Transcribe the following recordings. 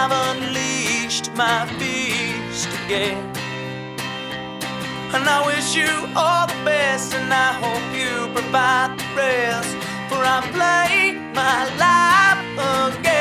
Have unleashed my beast again. And I wish you all the best, and I hope you provide the rest. For I play my life again.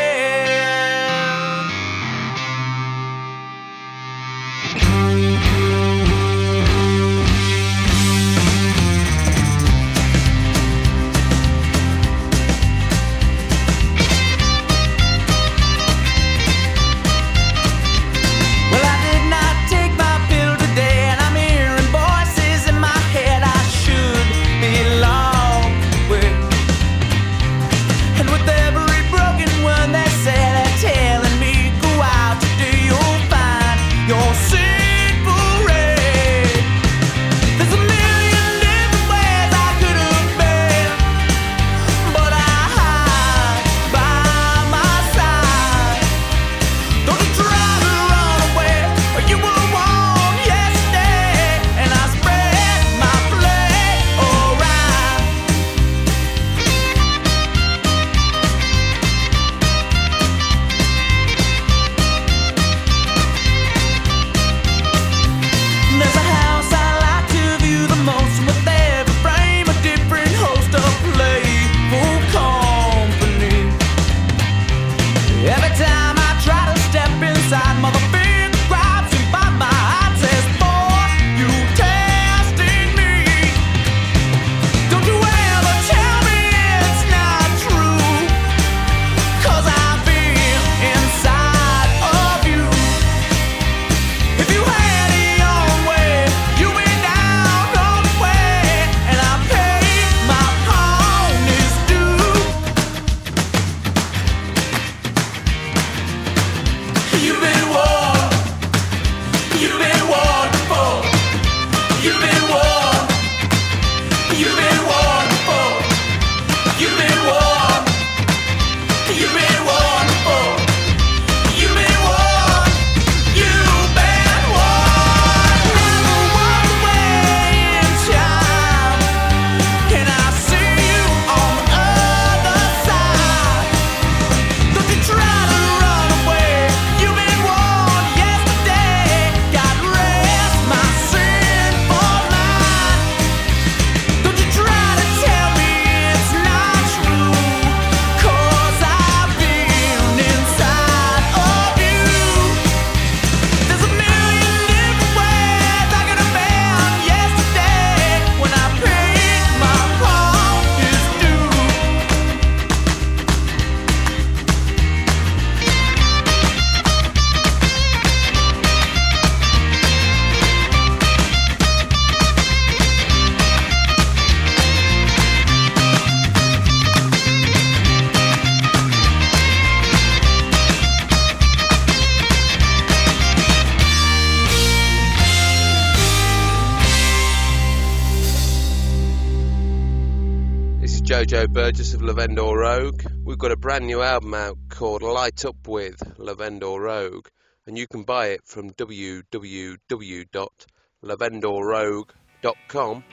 purchase of Lavendor Rogue. We've got a brand new album out called Light Up With Lavendor Rogue, and you can buy it from www.lavendorrogue.com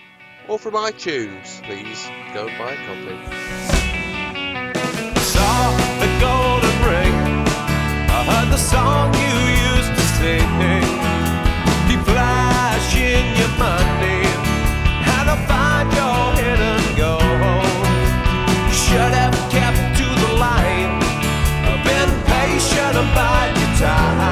or from iTunes. Please go buy a copy. Saw the golden ring. I heard the song you used to sing. Keep flashing your mind. time.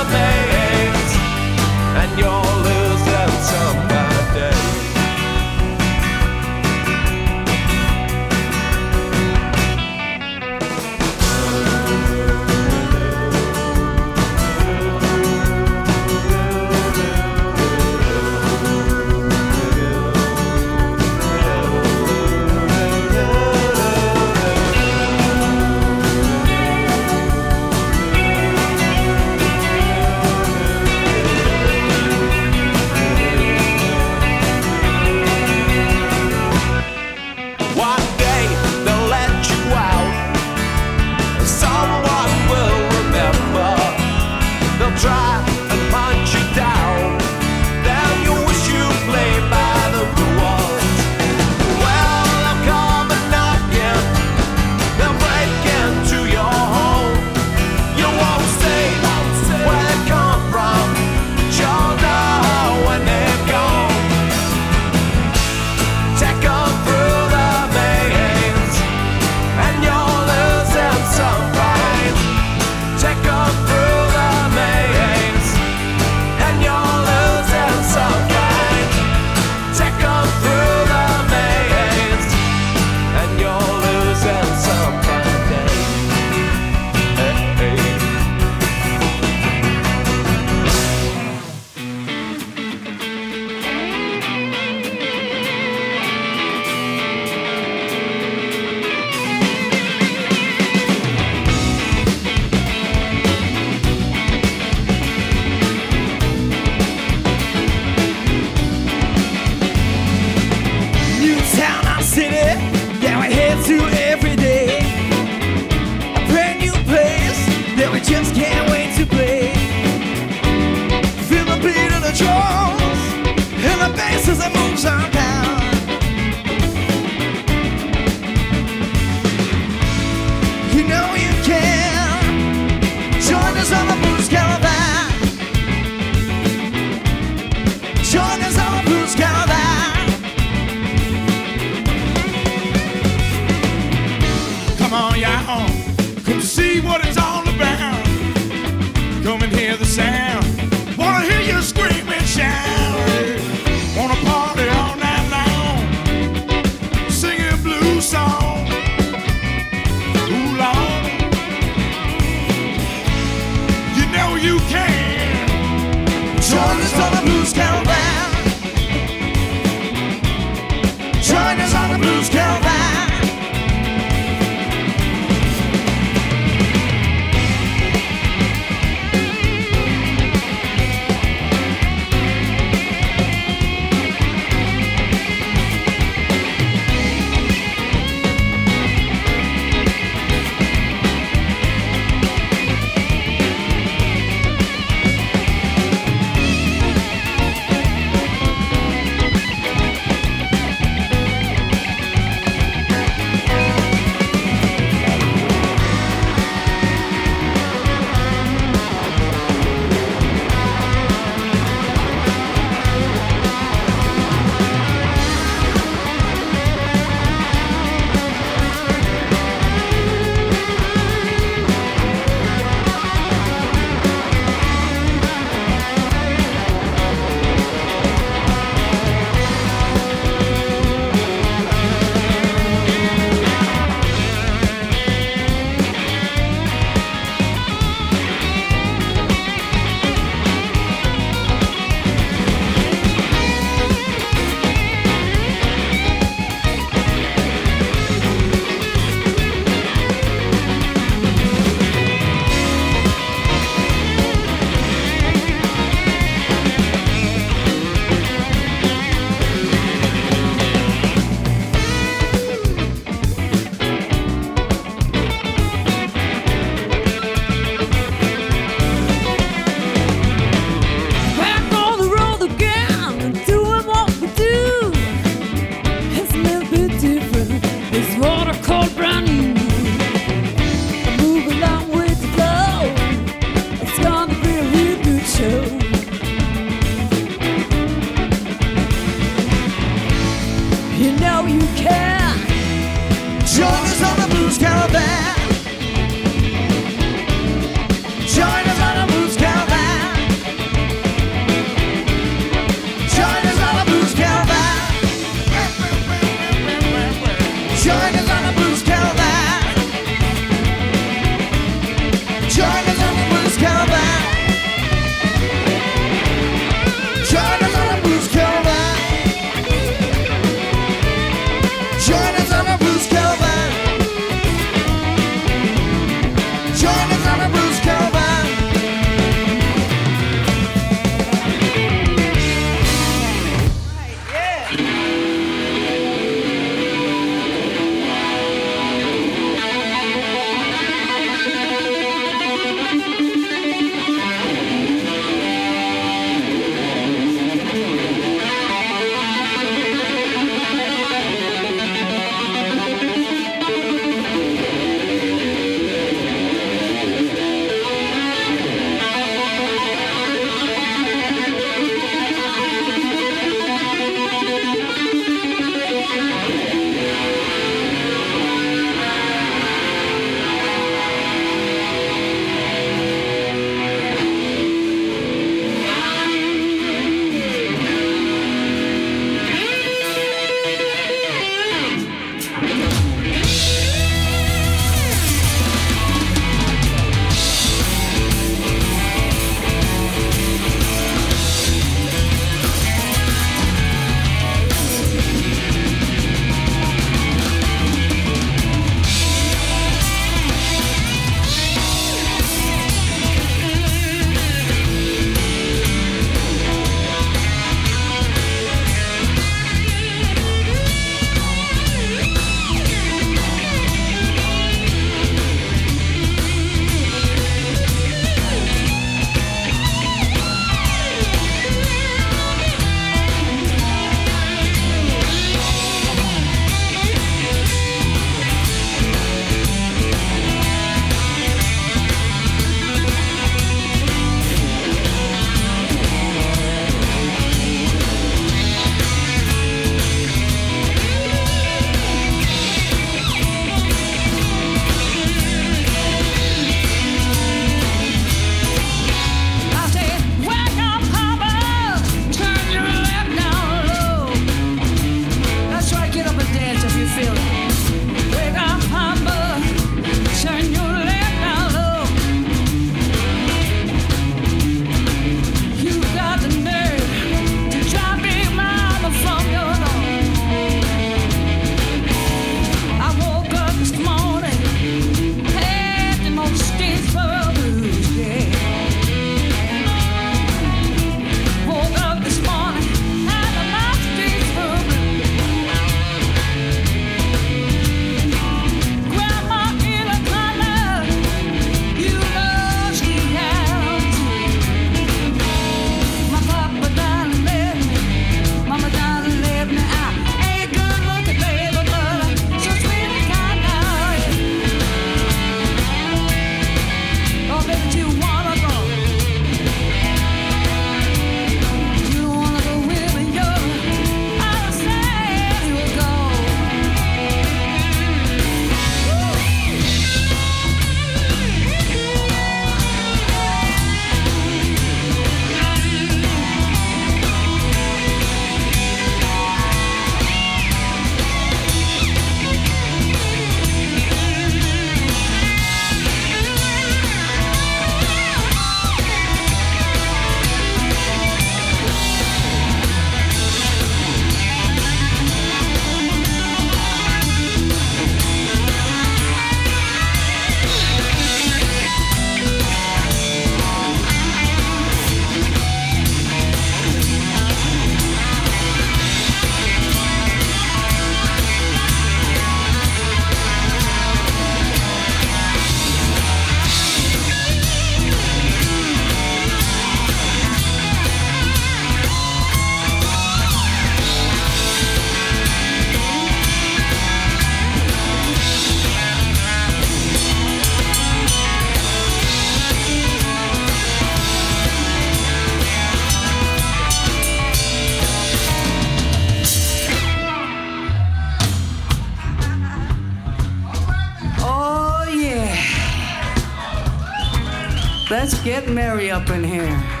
Let's get merry up in here.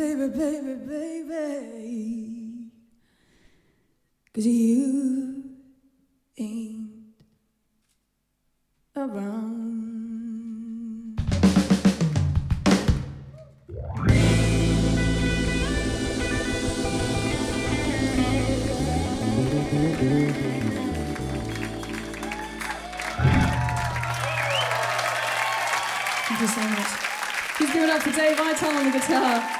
baby, baby, baby. Cause you ain't around. Thank you so much. Please give it up for Dave Vitale on the guitar.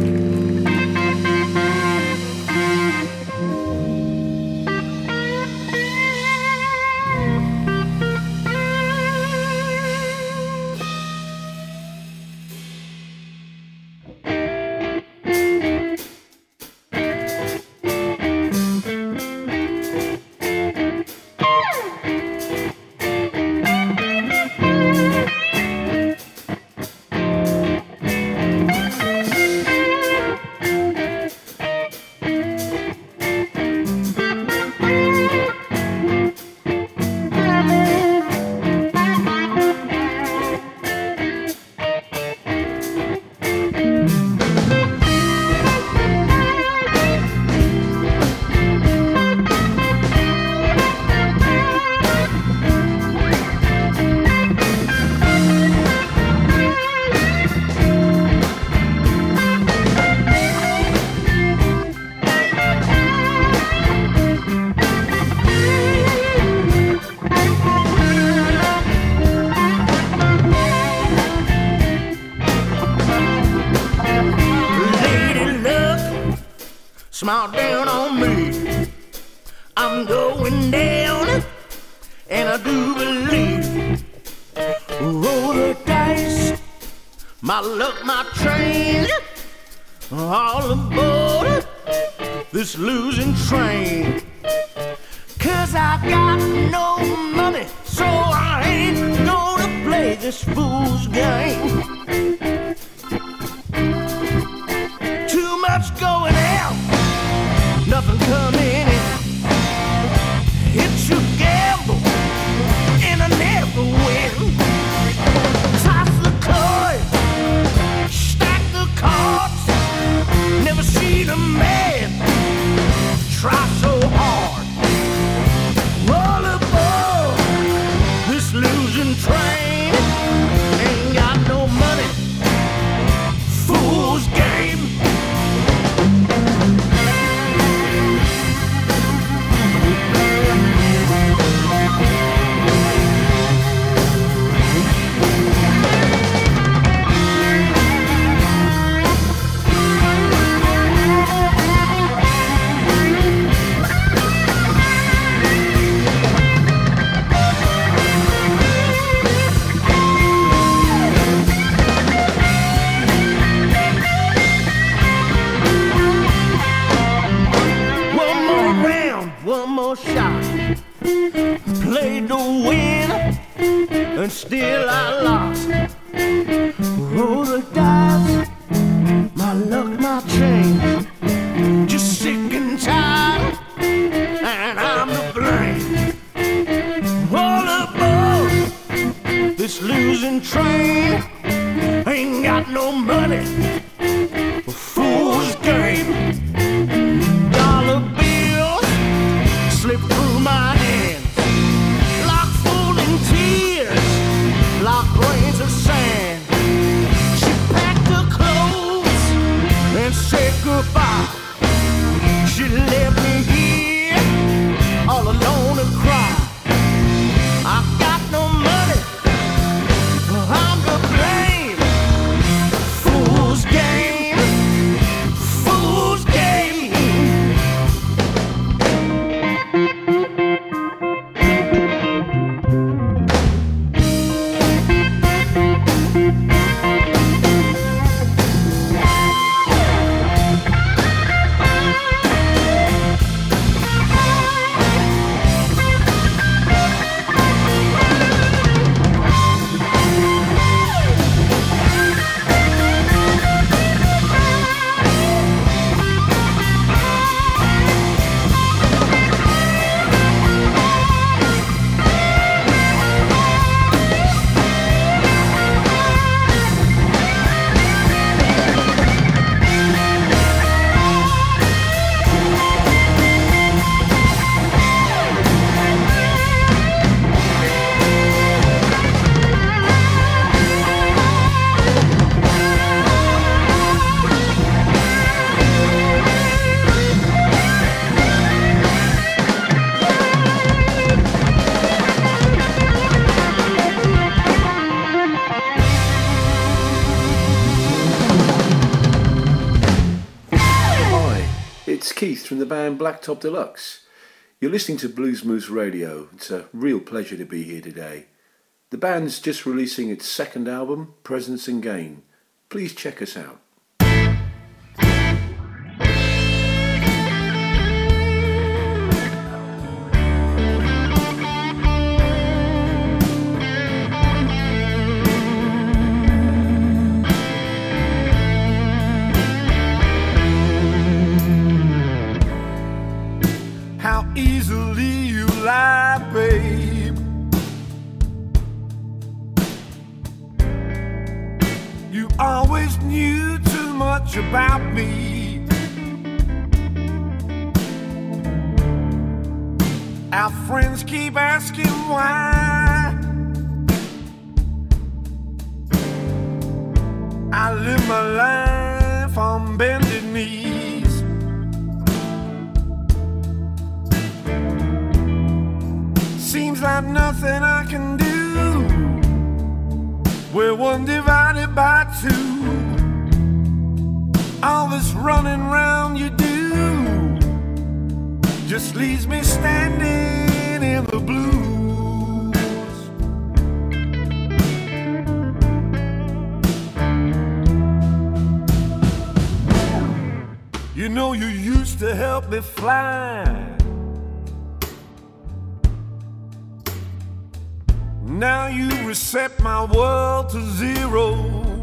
Blacktop Deluxe. You're listening to Blues Moose Radio. It's a real pleasure to be here today. The band's just releasing its second album, Presence and Gain. Please check us out. Much about me. Our friends keep asking why. I live my life on bended knees. Seems like nothing I can do. We're one divided by two. All this running round you do just leaves me standing in the blues. You know you used to help me fly. Now you reset my world to zero.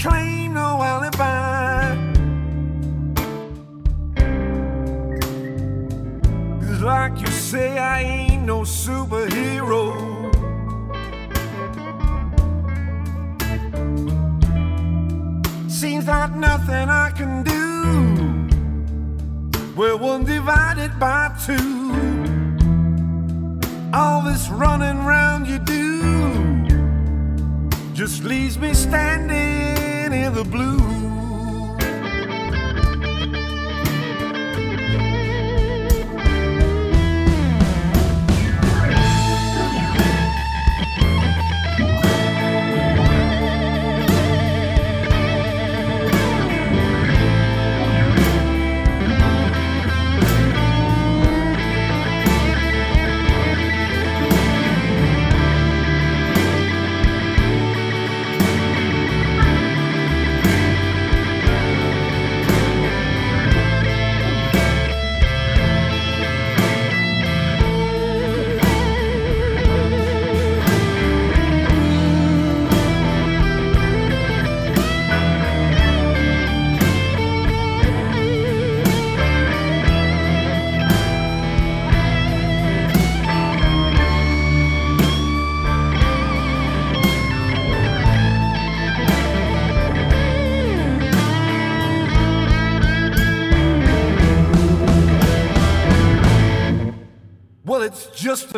Claim no alibi. Cause like you say, I ain't no superhero. Seems like nothing I can do. We're one divided by two. All this running round you do just leaves me standing in the blue.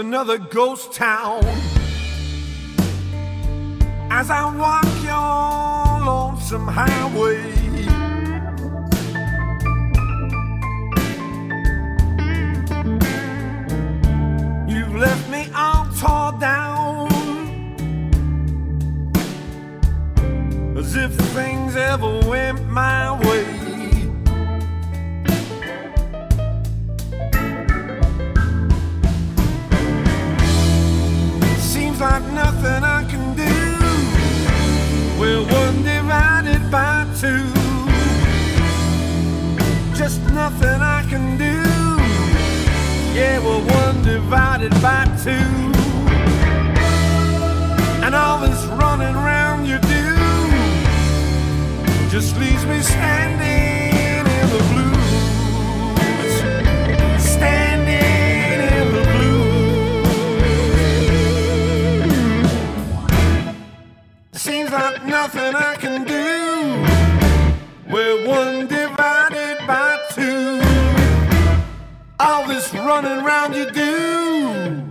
Another ghost town. As I walk your lonesome highway, you've left me all torn down. As if things ever went my way. Nothing I can do. We're one divided by two. Just nothing I can do. Yeah, we're one divided by two. And all this running around you do just leaves me standing Seems like nothing I can do. We're one divided by two. All this running round you do.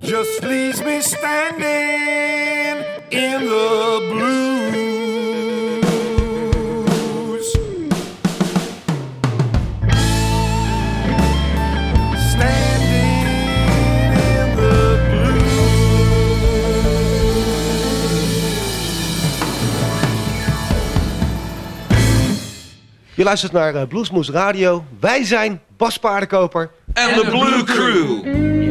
Just leaves me standing in the blues. luistert naar eh, Bluesmoes Radio. Wij zijn Bas Paardenkoper. En de Blue Crew.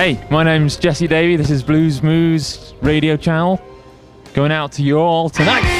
Hey, my name's Jesse Davey. This is Blues Moose Radio Channel. Going out to you all tonight.